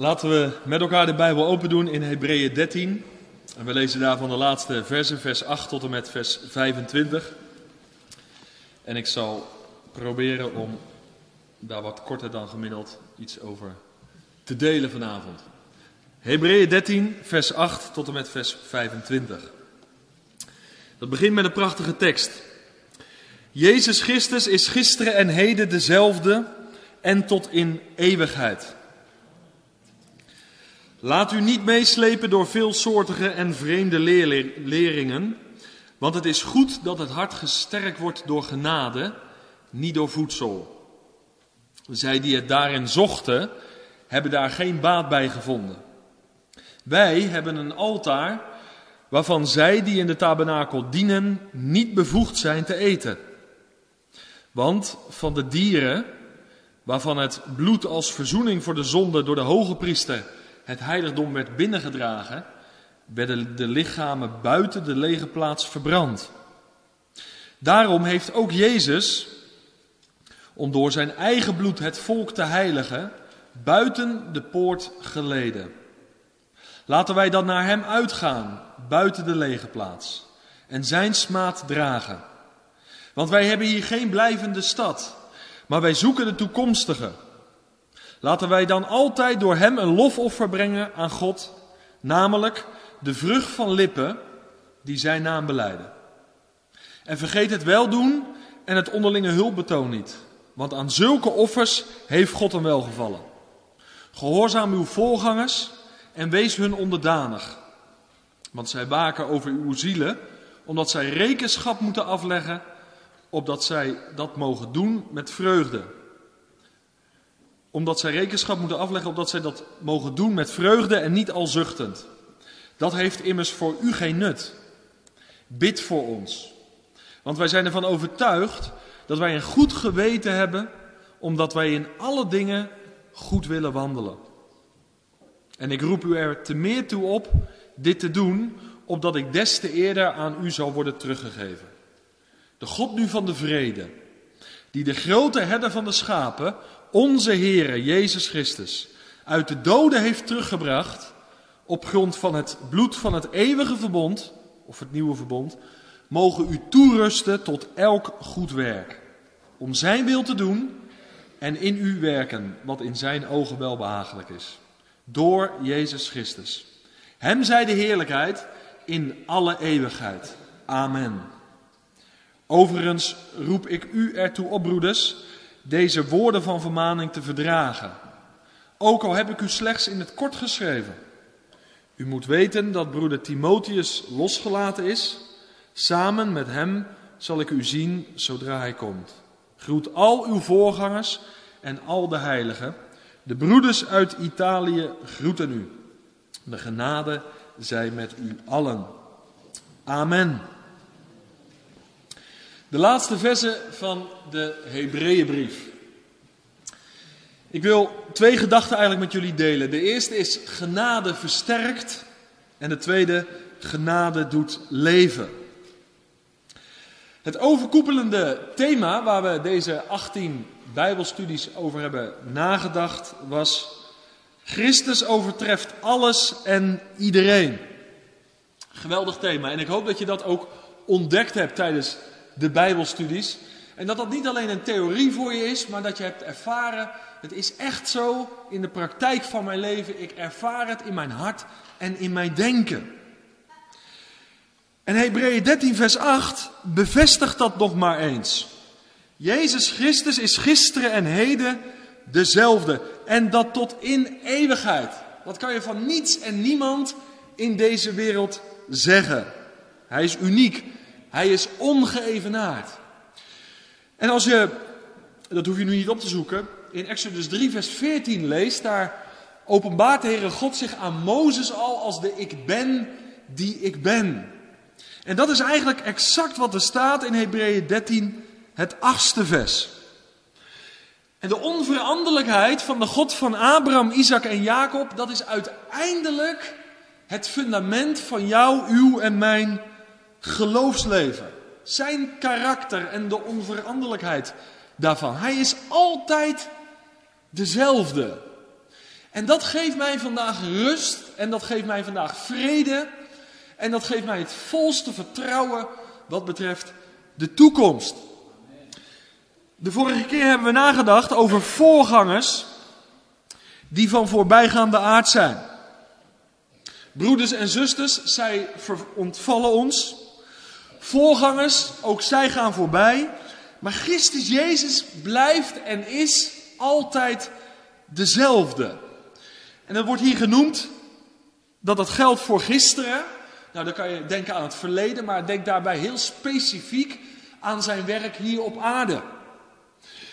Laten we met elkaar de Bijbel open doen in Hebreeën 13. En we lezen daarvan de laatste versen, vers 8 tot en met vers 25. En ik zal proberen om daar wat korter dan gemiddeld iets over te delen vanavond. Hebreeën 13, vers 8 tot en met vers 25. Dat begint met een prachtige tekst. Jezus Christus is gisteren en heden dezelfde en tot in eeuwigheid. Laat u niet meeslepen door veelsoortige en vreemde leringen, want het is goed dat het hart gesterkt wordt door genade, niet door voedsel. Zij die het daarin zochten, hebben daar geen baat bij gevonden. Wij hebben een altaar waarvan zij die in de tabernakel dienen niet bevoegd zijn te eten. Want van de dieren waarvan het bloed als verzoening voor de zonde door de hoge priester het heiligdom werd binnengedragen, werden de lichamen buiten de lege plaats verbrand. Daarom heeft ook Jezus, om door zijn eigen bloed het volk te heiligen, buiten de poort geleden. Laten wij dan naar hem uitgaan, buiten de lege plaats, en zijn smaad dragen. Want wij hebben hier geen blijvende stad, maar wij zoeken de toekomstige. Laten wij dan altijd door Hem een lofoffer brengen aan God, namelijk de vrucht van lippen die Zijn naam beleiden. En vergeet het weldoen en het onderlinge hulpbetoon niet, want aan zulke offers heeft God een welgevallen. Gehoorzaam uw voorgangers en wees hun onderdanig, want zij waken over uw zielen, omdat zij rekenschap moeten afleggen, opdat zij dat mogen doen met vreugde omdat zij rekenschap moeten afleggen, opdat zij dat mogen doen met vreugde en niet al zuchtend. Dat heeft immers voor u geen nut. Bid voor ons. Want wij zijn ervan overtuigd dat wij een goed geweten hebben, omdat wij in alle dingen goed willen wandelen. En ik roep u er te meer toe op dit te doen, opdat ik des te eerder aan u zal worden teruggegeven. De God nu van de vrede, die de grote herder van de schapen onze Heere Jezus Christus uit de doden heeft teruggebracht op grond van het bloed van het eeuwige verbond, of het nieuwe verbond, mogen u toerusten tot elk goed werk, om Zijn wil te doen en in u werken wat in Zijn ogen welbehagelijk is, door Jezus Christus. Hem zij de heerlijkheid in alle eeuwigheid. Amen. Overigens roep ik u ertoe op, broeders, deze woorden van vermaning te verdragen. Ook al heb ik u slechts in het kort geschreven. U moet weten dat broeder Timotheus losgelaten is. Samen met hem zal ik u zien zodra hij komt. Groet al uw voorgangers en al de heiligen. De broeders uit Italië groeten u. De genade zij met u allen. Amen. De laatste versen van de Hebreeënbrief. Ik wil twee gedachten eigenlijk met jullie delen. De eerste is genade versterkt en de tweede genade doet leven. Het overkoepelende thema waar we deze 18 Bijbelstudies over hebben nagedacht was Christus overtreft alles en iedereen. Geweldig thema en ik hoop dat je dat ook ontdekt hebt tijdens de Bijbelstudies. En dat dat niet alleen een theorie voor je is, maar dat je hebt ervaren, het is echt zo in de praktijk van mijn leven. Ik ervaar het in mijn hart en in mijn denken. En Hebreeën 13, vers 8 bevestigt dat nog maar eens. Jezus Christus is gisteren en heden dezelfde. En dat tot in eeuwigheid. Dat kan je van niets en niemand in deze wereld zeggen. Hij is uniek. Hij is ongeëvenaard. En als je, dat hoef je nu niet op te zoeken, in Exodus 3, vers 14 leest, daar openbaart de Heere God zich aan Mozes al als de ik ben die ik ben. En dat is eigenlijk exact wat er staat in Hebreeën 13, het achtste vers. En de onveranderlijkheid van de God van Abraham, Isaac en Jacob, dat is uiteindelijk het fundament van jou, uw en mijn geloofsleven. Zijn karakter en de onveranderlijkheid daarvan. Hij is altijd dezelfde. En dat geeft mij vandaag rust en dat geeft mij vandaag vrede en dat geeft mij het volste vertrouwen wat betreft de toekomst. De vorige keer hebben we nagedacht over voorgangers die van voorbijgaande aard zijn. Broeders en zusters, zij ontvallen ons. Voorgangers, ook zij gaan voorbij. Maar Christus Jezus blijft en is altijd dezelfde. En dat wordt hier genoemd dat dat geldt voor gisteren. Nou, dan kan je denken aan het verleden, maar denk daarbij heel specifiek aan zijn werk hier op aarde.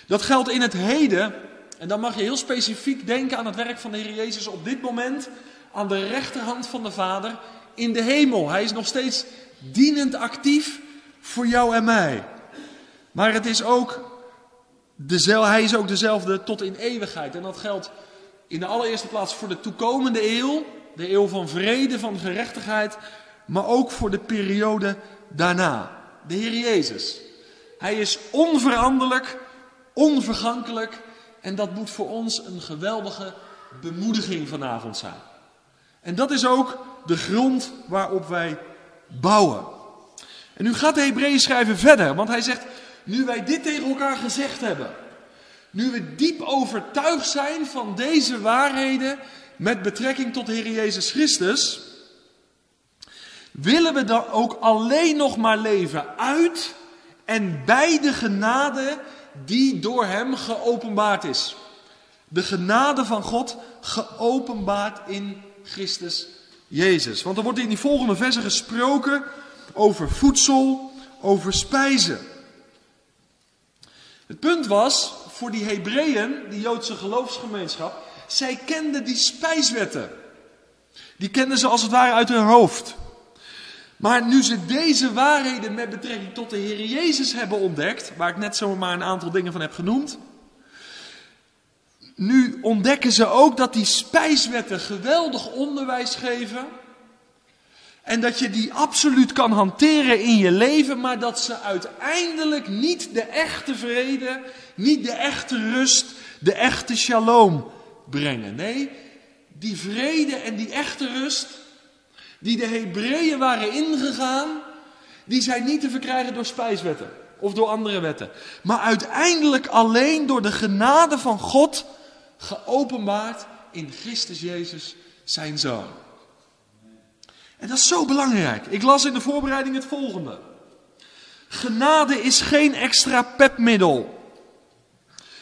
Dat geldt in het heden, en dan mag je heel specifiek denken aan het werk van de Heer Jezus op dit moment aan de rechterhand van de Vader in de hemel. Hij is nog steeds dienend actief voor jou en mij. Maar het is ook dezelfde, hij is ook dezelfde tot in eeuwigheid. En dat geldt in de allereerste plaats voor de toekomende eeuw, de eeuw van vrede, van gerechtigheid, maar ook voor de periode daarna. De Heer Jezus. Hij is onveranderlijk, onvergankelijk en dat moet voor ons een geweldige bemoediging vanavond zijn. En dat is ook de grond waarop wij bouwen. En nu gaat de Hebreeën schrijven verder, want hij zegt, nu wij dit tegen elkaar gezegd hebben, nu we diep overtuigd zijn van deze waarheden met betrekking tot de Heer Jezus Christus, willen we dan ook alleen nog maar leven uit en bij de genade die door Hem geopenbaard is. De genade van God geopenbaard in Christus Jezus. Want er wordt in die volgende versen gesproken over voedsel, over spijzen. Het punt was voor die Hebreeën, die Joodse geloofsgemeenschap, zij kenden die spijswetten. Die kenden ze als het ware uit hun hoofd. Maar nu ze deze waarheden met betrekking tot de Heer Jezus hebben ontdekt, waar ik net zomaar een aantal dingen van heb genoemd, nu ontdekken ze ook dat die spijswetten geweldig onderwijs geven. En dat je die absoluut kan hanteren in je leven, maar dat ze uiteindelijk niet de echte vrede, niet de echte rust, de echte shalom brengen. Nee, die vrede en die echte rust, die de Hebreeën waren ingegaan, die zijn niet te verkrijgen door spijswetten of door andere wetten. Maar uiteindelijk alleen door de genade van God geopenbaard in Christus Jezus, zijn zoon. En dat is zo belangrijk. Ik las in de voorbereiding het volgende. Genade is geen extra pepmiddel.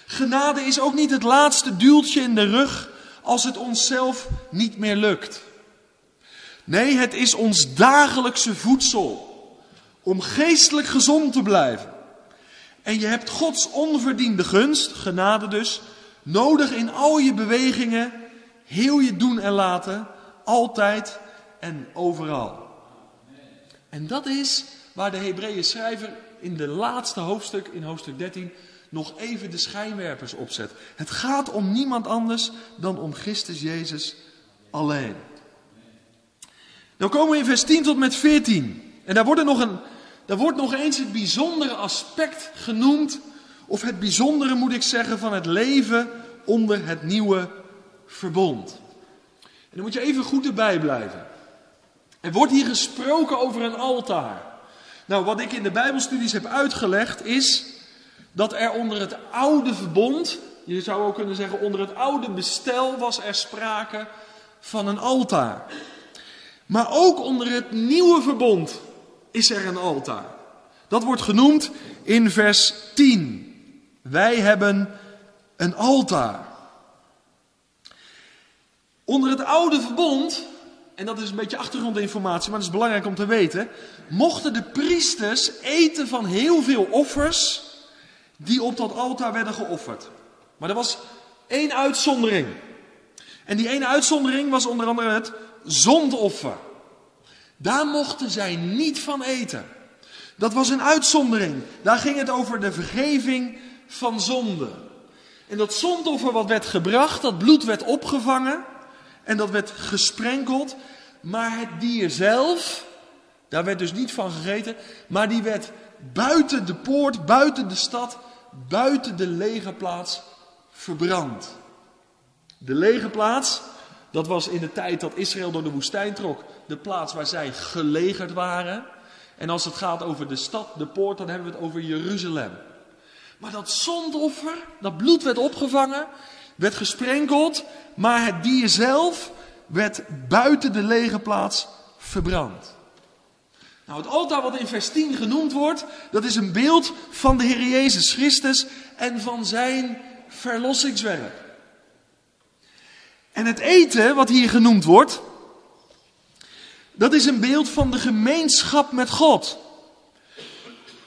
Genade is ook niet het laatste duwtje in de rug als het onszelf niet meer lukt. Nee, het is ons dagelijkse voedsel om geestelijk gezond te blijven. En je hebt Gods onverdiende gunst, genade dus, Nodig in al je bewegingen, heel je doen en laten, altijd en overal. En dat is waar de Hebreeën schrijver in de laatste hoofdstuk, in hoofdstuk 13, nog even de schijnwerpers opzet. Het gaat om niemand anders dan om Christus Jezus alleen. Dan komen we in vers 10 tot met 14. En daar wordt, nog een, daar wordt nog eens het bijzondere aspect genoemd of het bijzondere moet ik zeggen van het leven onder het nieuwe verbond. En dan moet je even goed erbij blijven. Er wordt hier gesproken over een altaar. Nou, wat ik in de Bijbelstudies heb uitgelegd is dat er onder het oude verbond, je zou ook kunnen zeggen onder het oude bestel, was er sprake van een altaar. Maar ook onder het nieuwe verbond is er een altaar. Dat wordt genoemd in vers 10. Wij hebben een altaar. Onder het oude verbond, en dat is een beetje achtergrondinformatie, maar dat is belangrijk om te weten, mochten de priesters eten van heel veel offers die op dat altaar werden geofferd. Maar er was één uitzondering. En die ene uitzondering was onder andere het zondoffer. Daar mochten zij niet van eten. Dat was een uitzondering. Daar ging het over de vergeving van zonde. En dat zondoffer wat werd gebracht, dat bloed werd opgevangen en dat werd gesprenkeld. Maar het dier zelf, daar werd dus niet van gegeten, maar die werd buiten de poort, buiten de stad, buiten de legerplaats verbrand. De lege plaats, dat was in de tijd dat Israël door de woestijn trok, de plaats waar zij gelegerd waren. En als het gaat over de stad, de poort, dan hebben we het over Jeruzalem. Maar dat zondoffer, dat bloed werd opgevangen, werd gesprenkeld, maar het dier zelf werd buiten de lege plaats verbrand. Nou, het altaar wat in vers 10 genoemd wordt, dat is een beeld van de Heer Jezus Christus en van zijn verlossingswerk. En het eten wat hier genoemd wordt, dat is een beeld van de gemeenschap met God.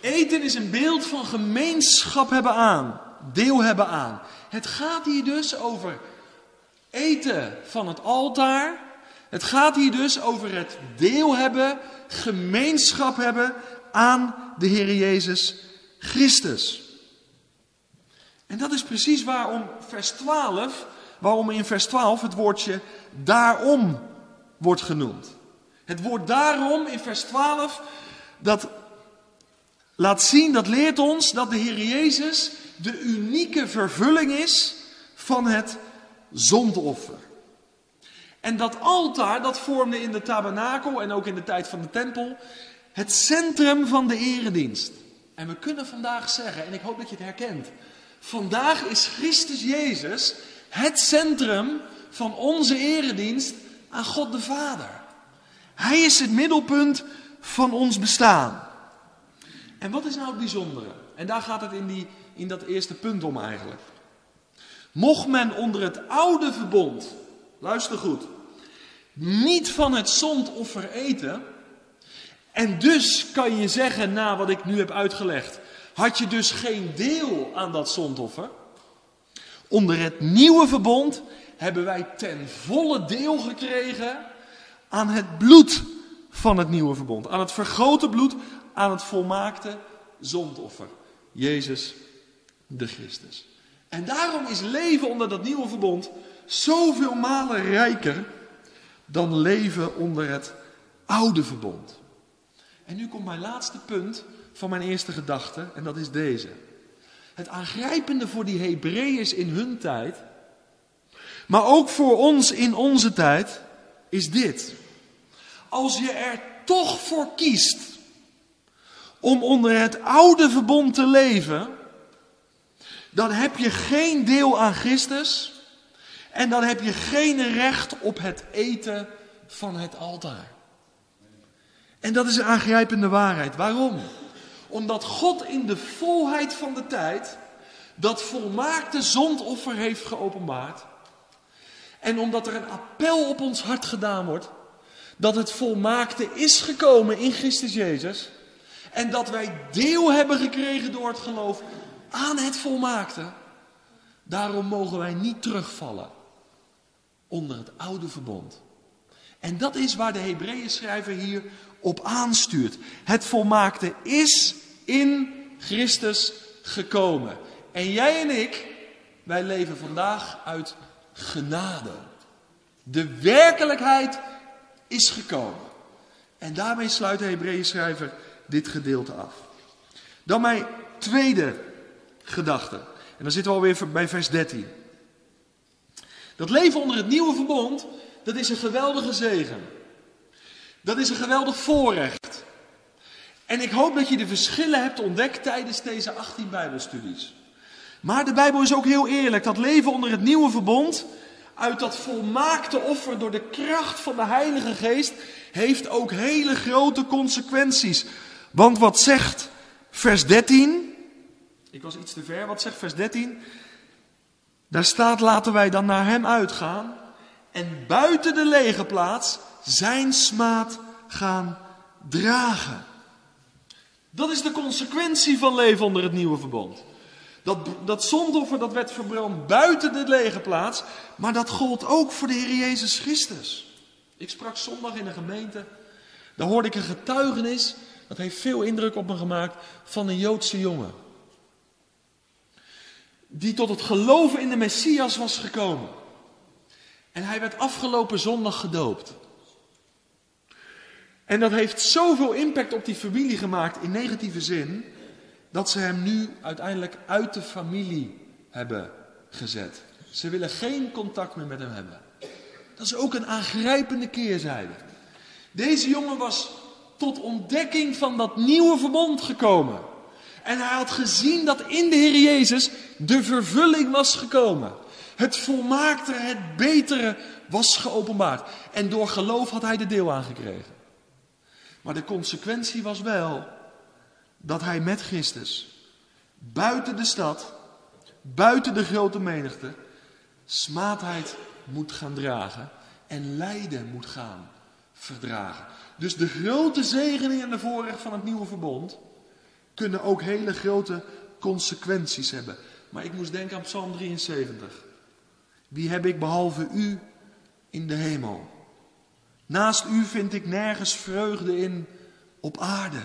Eten is een beeld van gemeenschap hebben aan, deel hebben aan. Het gaat hier dus over eten van het altaar. Het gaat hier dus over het deel hebben, gemeenschap hebben aan de Heer Jezus Christus. En dat is precies waarom vers 12, waarom in vers 12 het woordje daarom wordt genoemd. Het woord daarom in vers 12, dat laat zien, dat leert ons dat de Heer Jezus de unieke vervulling is van het zondoffer. En dat altaar, dat vormde in de tabernakel en ook in de tijd van de tempel het centrum van de eredienst. En we kunnen vandaag zeggen, en ik hoop dat je het herkent, vandaag is Christus Jezus het centrum van onze eredienst aan God de Vader. Hij is het middelpunt van ons bestaan. En wat is nou het bijzondere? En daar gaat het in, die, in dat eerste punt om eigenlijk. Mocht men onder het oude verbond, luister goed, niet van het zondoffer eten, en dus kan je zeggen, na wat ik nu heb uitgelegd, had je dus geen deel aan dat zondoffer. Onder het nieuwe verbond hebben wij ten volle deel gekregen aan het bloed van het nieuwe verbond. Aan het vergrote bloed, aan het volmaakte zondoffer. Jezus de Christus. En daarom is leven onder dat nieuwe verbond zoveel malen rijker dan leven onder het oude verbond. En nu komt mijn laatste punt van mijn eerste gedachte, en dat is deze. Het aangrijpende voor die Hebreeërs in hun tijd, maar ook voor ons in onze tijd, is dit. Als je er toch voor kiest om onder het oude verbond te leven, dan heb je geen deel aan Christus en dan heb je geen recht op het eten van het altaar. En dat is een aangrijpende waarheid. Waarom? Omdat God in de volheid van de tijd dat volmaakte zondoffer heeft geopenbaard. En omdat er een appel op ons hart gedaan wordt dat het volmaakte is gekomen in Christus Jezus. En dat wij deel hebben gekregen door het geloof aan het volmaakte. Daarom mogen wij niet terugvallen onder het oude verbond. En dat is waar de Hebreeën schrijver hier op aanstuurt. Het volmaakte is in Christus gekomen. En jij en ik, wij leven vandaag uit genade. De werkelijkheid is gekomen. En daarmee sluit de Hebreeën schrijver gedeelte af. Dan mijn tweede gedachte. En dan zitten we alweer bij vers 13. Dat leven onder het nieuwe verbond, dat is een geweldige zegen. Dat is een geweldig voorrecht. En ik hoop dat je de verschillen hebt ontdekt tijdens deze 18 Bijbelstudies. Maar de Bijbel is ook heel eerlijk. Dat leven onder het nieuwe verbond, uit dat volmaakte offer door de kracht van de Heilige Geest, heeft ook hele grote consequenties. Want wat zegt vers 13? Ik was iets te ver. Wat zegt vers 13? Daar staat: laten wij dan naar hem uitgaan en buiten de lege plaats zijn smaad gaan dragen. Dat is de consequentie van leven onder het nieuwe verbond. Dat, dat zondoffer dat werd verbrand buiten de lege plaats, maar dat gold ook voor de Heer Jezus Christus. Ik sprak zondag in een gemeente, daar hoorde ik een getuigenis, dat heeft veel indruk op me gemaakt, van een Joodse jongen. Die tot het geloven in de Messias was gekomen. En hij werd afgelopen zondag gedoopt. En dat heeft zoveel impact op die familie gemaakt in negatieve zin, dat ze hem nu uiteindelijk uit de familie hebben gezet. Ze willen geen contact meer met hem hebben. Dat is ook een aangrijpende keerzijde. Deze jongen was tot ontdekking van dat nieuwe verbond gekomen. En hij had gezien dat in de Heer Jezus de vervulling was gekomen. Het volmaakte, het betere was geopenbaard. En door geloof had hij de deel aangekregen. Maar de consequentie was wel dat hij met Christus buiten de stad, buiten de grote menigte, smaadheid moet gaan dragen en lijden moet gaan verdragen. Dus de grote zegening en de voorrecht van het nieuwe verbond kunnen ook hele grote consequenties hebben. Maar ik moest denken aan Psalm 73. Wie heb ik behalve u in de hemel? Naast u vind ik nergens vreugde in op aarde.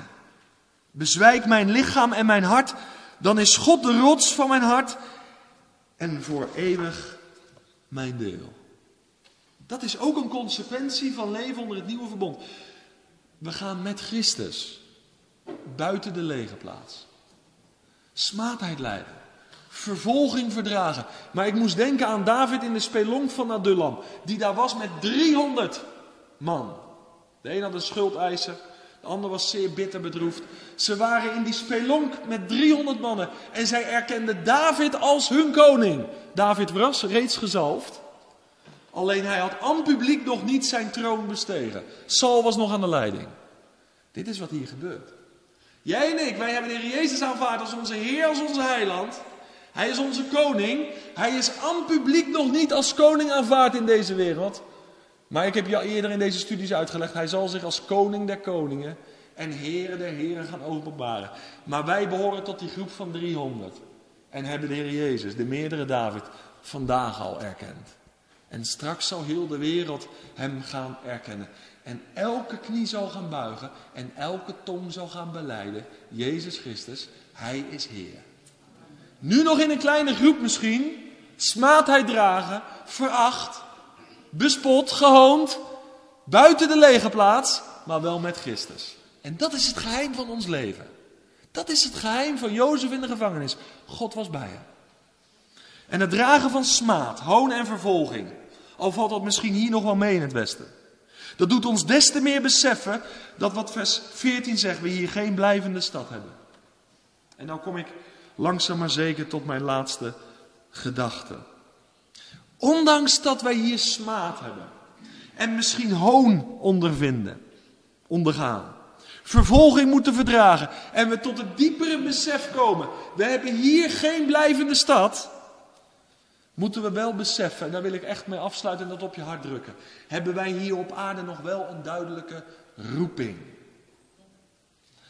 Bezwijk mijn lichaam en mijn hart, dan is God de rots van mijn hart en voor eeuwig mijn deel. Dat is ook een consequentie van leven onder het nieuwe verbond. We gaan met Christus buiten de lege plaats. Smaadheid lijden. Vervolging verdragen. Maar ik moest denken aan David in de spelonk van Adullam. Die daar was met 300 man. De een had een schuldeiser. De ander was zeer bitter bedroefd. Ze waren in die spelonk met 300 mannen. En zij erkenden David als hun koning. David was reeds gezalfd. Alleen hij had aan publiek nog niet zijn troon bestegen. Saul was nog aan de leiding. Dit is wat hier gebeurt. Jij en ik, wij hebben de Heer Jezus aanvaard als onze Heer, als onze heiland. Hij is onze koning. Hij is aan publiek nog niet als koning aanvaard in deze wereld. Maar ik heb je al eerder in deze studies uitgelegd. Hij zal zich als koning der koningen en heren der heren gaan openbaren. Maar wij behoren tot die groep van 300. En hebben de Heer Jezus, de meerdere David, vandaag al erkend. En straks zal heel de wereld hem gaan erkennen. En elke knie zal gaan buigen en elke tong zal gaan beleiden. Jezus Christus, Hij is Heer. Nu nog in een kleine groep misschien. Smaadheid dragen, veracht, bespot, gehoond. Buiten de lege plaats, maar wel met Christus. En dat is het geheim van ons leven. Dat is het geheim van Jozef in de gevangenis. God was bij hem. En het dragen van smaad, hoon en vervolging. Al valt dat misschien hier nog wel mee in het Westen. Dat doet ons des te meer beseffen dat wat vers 14 zegt, we hier geen blijvende stad hebben. En dan kom ik langzaam maar zeker tot mijn laatste gedachte. Ondanks dat wij hier smaad hebben en misschien hoon ondervinden, ondergaan, vervolging moeten verdragen en we tot het diepere besef komen, we hebben hier geen blijvende stad, moeten we wel beseffen, en daar wil ik echt mee afsluiten en dat op je hart drukken, hebben wij hier op aarde nog wel een duidelijke roeping.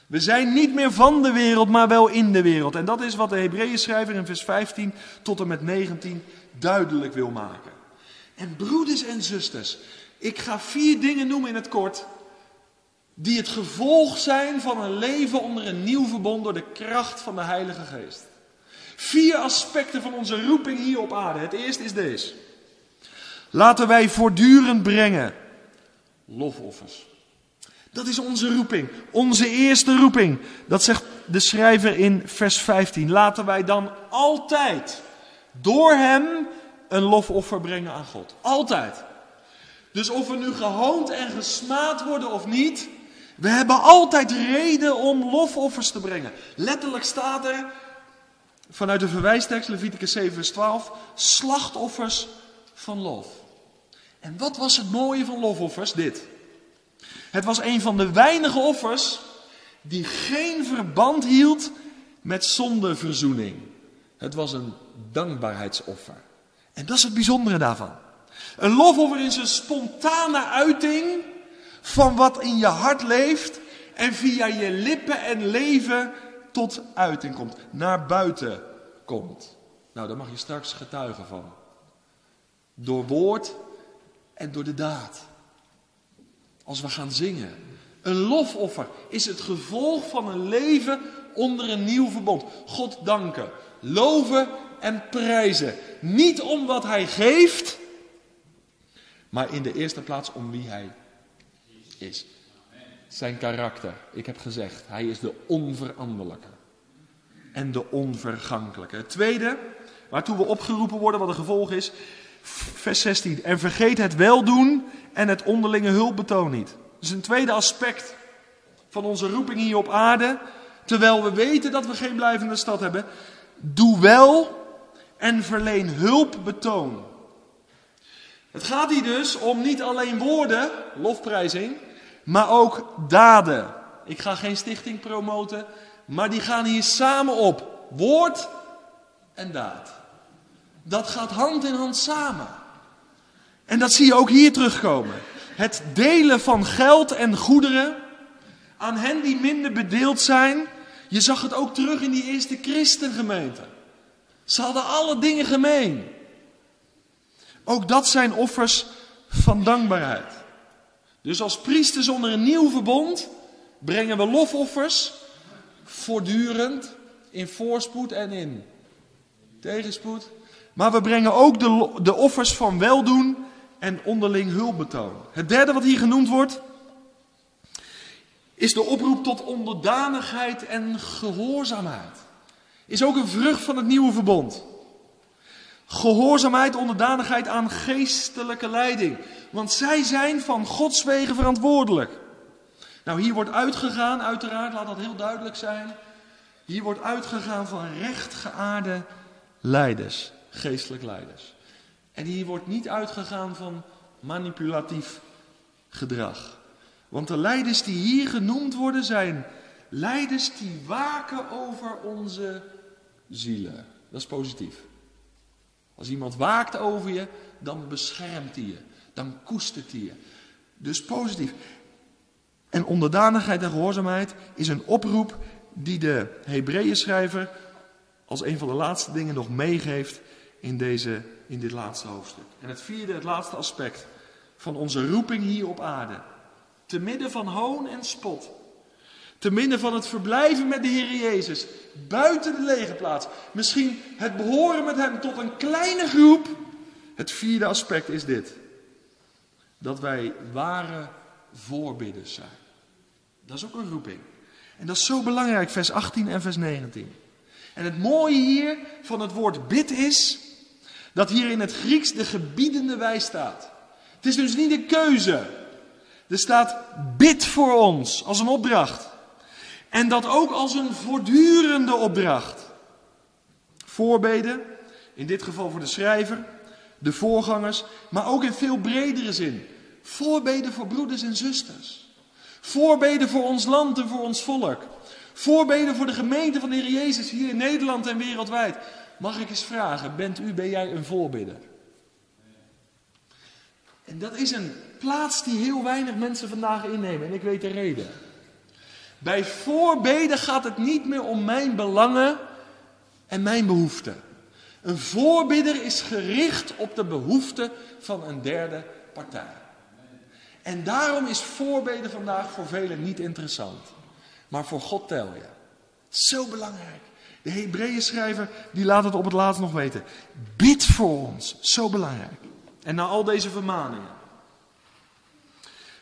We zijn niet meer van de wereld, maar wel in de wereld. En dat is wat de Hebreeën schrijver in vers 15 tot en met 19 duidelijk wil maken. En broeders en zusters, ik ga vier dingen noemen in het kort, die het gevolg zijn van een leven onder een nieuw verbond door de kracht van de Heilige Geest. Vier aspecten van onze roeping hier op aarde. Het eerste is deze. Laten wij voortdurend brengen lofoffers. Dat is onze roeping, onze eerste roeping. Dat zegt de schrijver in vers 15. Laten wij dan altijd door hem een lofoffer brengen aan God. Altijd. Dus of we nu gehoond en gesmaad worden of niet, we hebben altijd reden om lofoffers te brengen. Letterlijk staat er vanuit de verwijstekst Leviticus 7 vers 12, slachtoffers van lof. En wat was het mooie van lofoffers? Dit. Het was een van de weinige offers die geen verband hield met zondeverzoening. Het was een dankbaarheidsoffer. En dat is het bijzondere daarvan. Een lofoffer is een spontane uiting van wat in je hart leeft en via je lippen en leven tot uiting komt, naar buiten komt. Nou, daar mag je straks getuigen van. Door woord en door de daad. Als we gaan zingen. Een lofoffer is het gevolg van een leven onder een nieuw verbond. God danken, loven en prijzen. Niet om wat hij geeft, maar in de eerste plaats om wie hij is. Zijn karakter. Ik heb gezegd, hij is de onveranderlijke en de onvergankelijke. Het tweede waartoe we opgeroepen worden, wat een gevolg is. Vers 16. En vergeet het weldoen en het onderlinge hulpbetoon niet. Dus een tweede aspect van onze roeping hier op aarde. Terwijl we weten dat we geen blijvende stad hebben. Doe wel en verleen hulpbetoon. Het gaat hier dus om niet alleen woorden, lofprijzing, maar ook daden. Ik ga geen stichting promoten, maar die gaan hier samen op. Woord en daad. Dat gaat hand in hand samen. En dat zie je ook hier terugkomen. Het delen van geld en goederen aan hen die minder bedeeld zijn. Je zag het ook terug in die eerste christengemeente. Ze hadden alle dingen gemeen. Ook dat zijn offers van dankbaarheid. Dus als priesters onder een nieuw verbond brengen we lofoffers voortdurend in voorspoed en in tegenspoed. Maar we brengen ook de, de offers van weldoen en onderling hulpbetoon. Het derde wat hier genoemd wordt, is de oproep tot onderdanigheid en gehoorzaamheid. Is ook een vrucht van het nieuwe verbond. Gehoorzaamheid, onderdanigheid aan geestelijke leiding. Want zij zijn van Gods wegen verantwoordelijk. Nou, hier wordt uitgegaan, uiteraard, laat dat heel duidelijk zijn. Hier wordt uitgegaan van rechtgeaarde leiders, geestelijk leiders. En hier wordt niet uitgegaan van manipulatief gedrag. Want de leiders die hier genoemd worden zijn leiders die waken over onze zielen. Dat is positief. Als iemand waakt over je, dan beschermt hij je. Dan koestert hij je. Dus positief. En onderdanigheid en gehoorzaamheid is een oproep die de Hebreeën schrijver als een van de laatste dingen nog meegeeft in, deze, in dit laatste hoofdstuk. En het vierde, het laatste aspect van onze roeping hier op aarde. Te midden van hoon en spot. Te midden van het verblijven met de Heer Jezus. Buiten de lege plaats. Misschien het behoren met Hem tot een kleine groep. Het vierde aspect is dit. Dat wij ware voorbidders zijn. Dat is ook een roeping. En dat is zo belangrijk, vers 18 en vers 19. En het mooie hier van het woord bid is dat hier in het Grieks de gebiedende wij staat. Het is dus niet een keuze. Er staat bid voor ons als een opdracht. En dat ook als een voortdurende opdracht. Voorbeden, in dit geval voor de schrijver, de voorgangers, maar ook in veel bredere zin. Voorbeden voor broeders en zusters. Voorbeden voor ons land en voor ons volk. Voorbeden voor de gemeente van de Heer Jezus hier in Nederland en wereldwijd. Mag ik eens vragen, bent u, ben jij een voorbidder? En dat is een plaats die heel weinig mensen vandaag innemen. En ik weet de reden. Bij voorbeden gaat het niet meer om mijn belangen en mijn behoeften. Een voorbidder is gericht op de behoeften van een derde partij. En daarom is voorbeden vandaag voor velen niet interessant. Maar voor God tel je. Zo belangrijk. De Hebreeën schrijver die laat het op het laatst nog weten. Bid voor ons. Zo belangrijk. En na al deze vermaningen.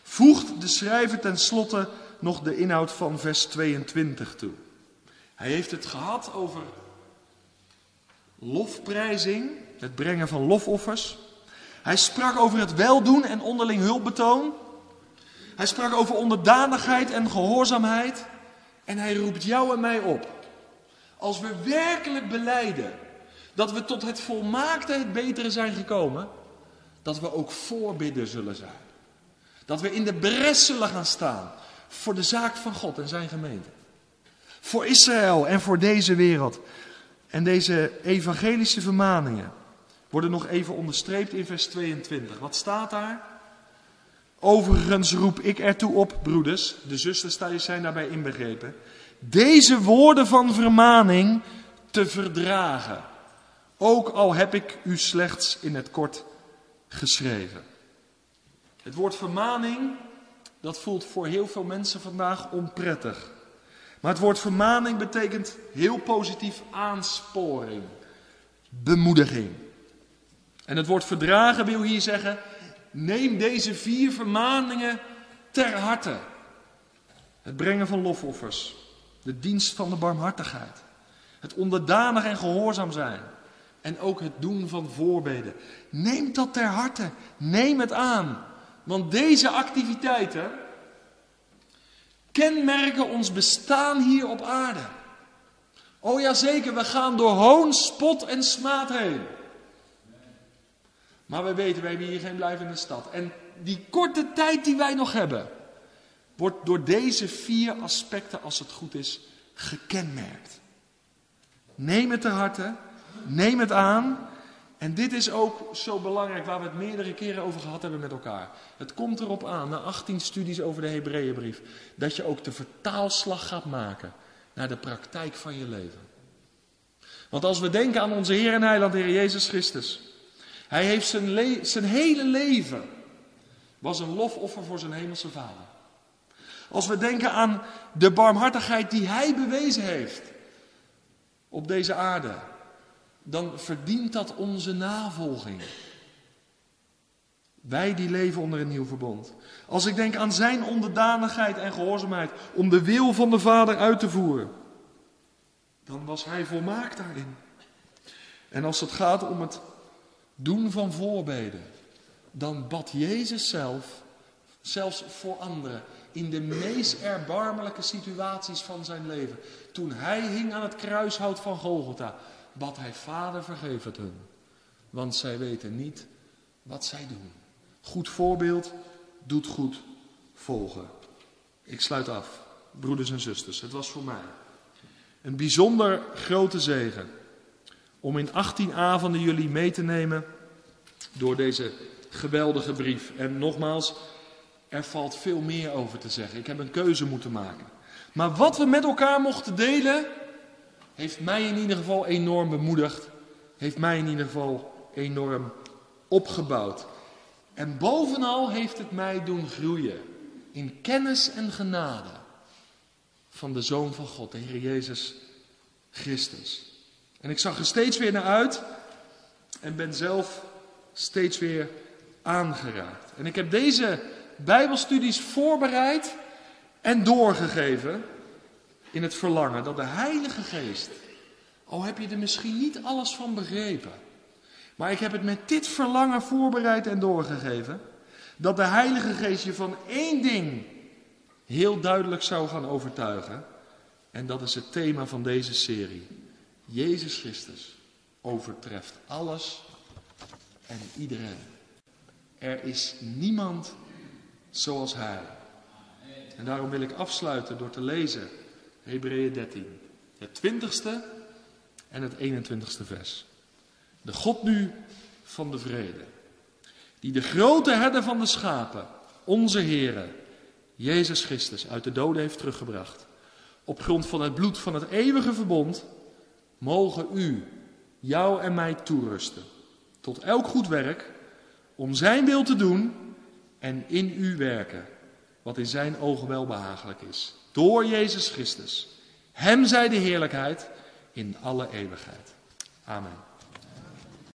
Voegt de schrijver tenslotte nog de inhoud van vers 22 toe. Hij heeft het gehad over lofprijzing, het brengen van lofoffers. Hij sprak over het weldoen en onderling hulpbetoon. Hij sprak over onderdanigheid en gehoorzaamheid. En hij roept jou en mij op. Als we werkelijk beleiden dat we tot het volmaakte, het betere zijn gekomen, dat we ook voorbidden zullen zijn. Dat we in de bres zullen gaan staan voor de zaak van God en zijn gemeente. Voor Israël en voor deze wereld. En deze evangelische vermaningen worden nog even onderstreept in vers 22. Wat staat daar? Overigens roep ik ertoe op, broeders, de zusters zijn daarbij inbegrepen, deze woorden van vermaning te verdragen. Ook al heb ik u slechts in het kort geschreven. Het woord vermaning, dat voelt voor heel veel mensen vandaag onprettig. Maar het woord vermaning betekent heel positief aansporing, bemoediging. En het woord verdragen wil hier zeggen, neem deze vier vermaningen ter harte. Het brengen van lofoffers, de dienst van de barmhartigheid, het onderdanig en gehoorzaam zijn, En ook het doen van voorbeden. Neem dat ter harte. Neem het aan. Want deze activiteiten kenmerken ons bestaan hier op aarde. Oh ja, zeker, we gaan door hoon, spot en smaad heen. Maar we weten, we hebben hier geen blijvende stad. En die korte tijd die wij nog hebben, wordt door deze vier aspecten, als het goed is, gekenmerkt. Neem het ter harte, neem het aan. En dit is ook zo belangrijk, waar we het meerdere keren over gehad hebben met elkaar. Het komt erop aan, na 18 studies over de Hebreeënbrief, dat je ook de vertaalslag gaat maken naar de praktijk van je leven. Want als we denken aan onze Heer en Heiland, Heer Jezus Christus. Hij heeft zijn, zijn hele leven, was een lofoffer voor zijn hemelse Vader. Als we denken aan de barmhartigheid die Hij bewezen heeft op deze aarde, dan verdient dat onze navolging. Wij die leven onder een nieuw verbond. Als ik denk aan Zijn onderdanigheid en gehoorzaamheid om de wil van de Vader uit te voeren, dan was Hij volmaakt daarin. En als het gaat om het doen van voorbeden, dan bad Jezus zelf, zelfs voor anderen, in de meest erbarmelijke situaties van zijn leven. Toen hij hing aan het kruishout van Golgotha, bad hij, Vader vergeef het hun, want zij weten niet wat zij doen. Goed voorbeeld doet goed volgen. Ik sluit af, broeders en zusters, het was voor mij een bijzonder grote zegen om in 18 avonden jullie mee te nemen door deze geweldige brief. En nogmaals, er valt veel meer over te zeggen. Ik heb een keuze moeten maken. Maar wat we met elkaar mochten delen, heeft mij in ieder geval enorm bemoedigd. Heeft mij in ieder geval enorm opgebouwd. En bovenal heeft het mij doen groeien in kennis en genade van de Zoon van God, de Heer Jezus Christus. En ik zag er steeds weer naar uit en ben zelf steeds weer aangeraakt. En ik heb deze Bijbelstudies voorbereid en doorgegeven in het verlangen dat de Heilige Geest, al heb je er misschien niet alles van begrepen, maar ik heb het met dit verlangen voorbereid en doorgegeven, dat de Heilige Geest je van één ding heel duidelijk zou gaan overtuigen. En dat is het thema van deze serie. Jezus Christus overtreft alles en iedereen. Er is niemand zoals Hij. En daarom wil ik afsluiten door te lezen Hebreeën 13, het 20ste en het 21ste vers. De God nu van de vrede, die de grote herder van de schapen, onze Heere, Jezus Christus, uit de doden heeft teruggebracht, op grond van het bloed van het eeuwige verbond, mogen u, jou en mij toerusten, tot elk goed werk, om Zijn wil te doen en in u werken, wat in Zijn ogen wel behagelijk is. Door Jezus Christus. Hem zij de heerlijkheid in alle eeuwigheid. Amen.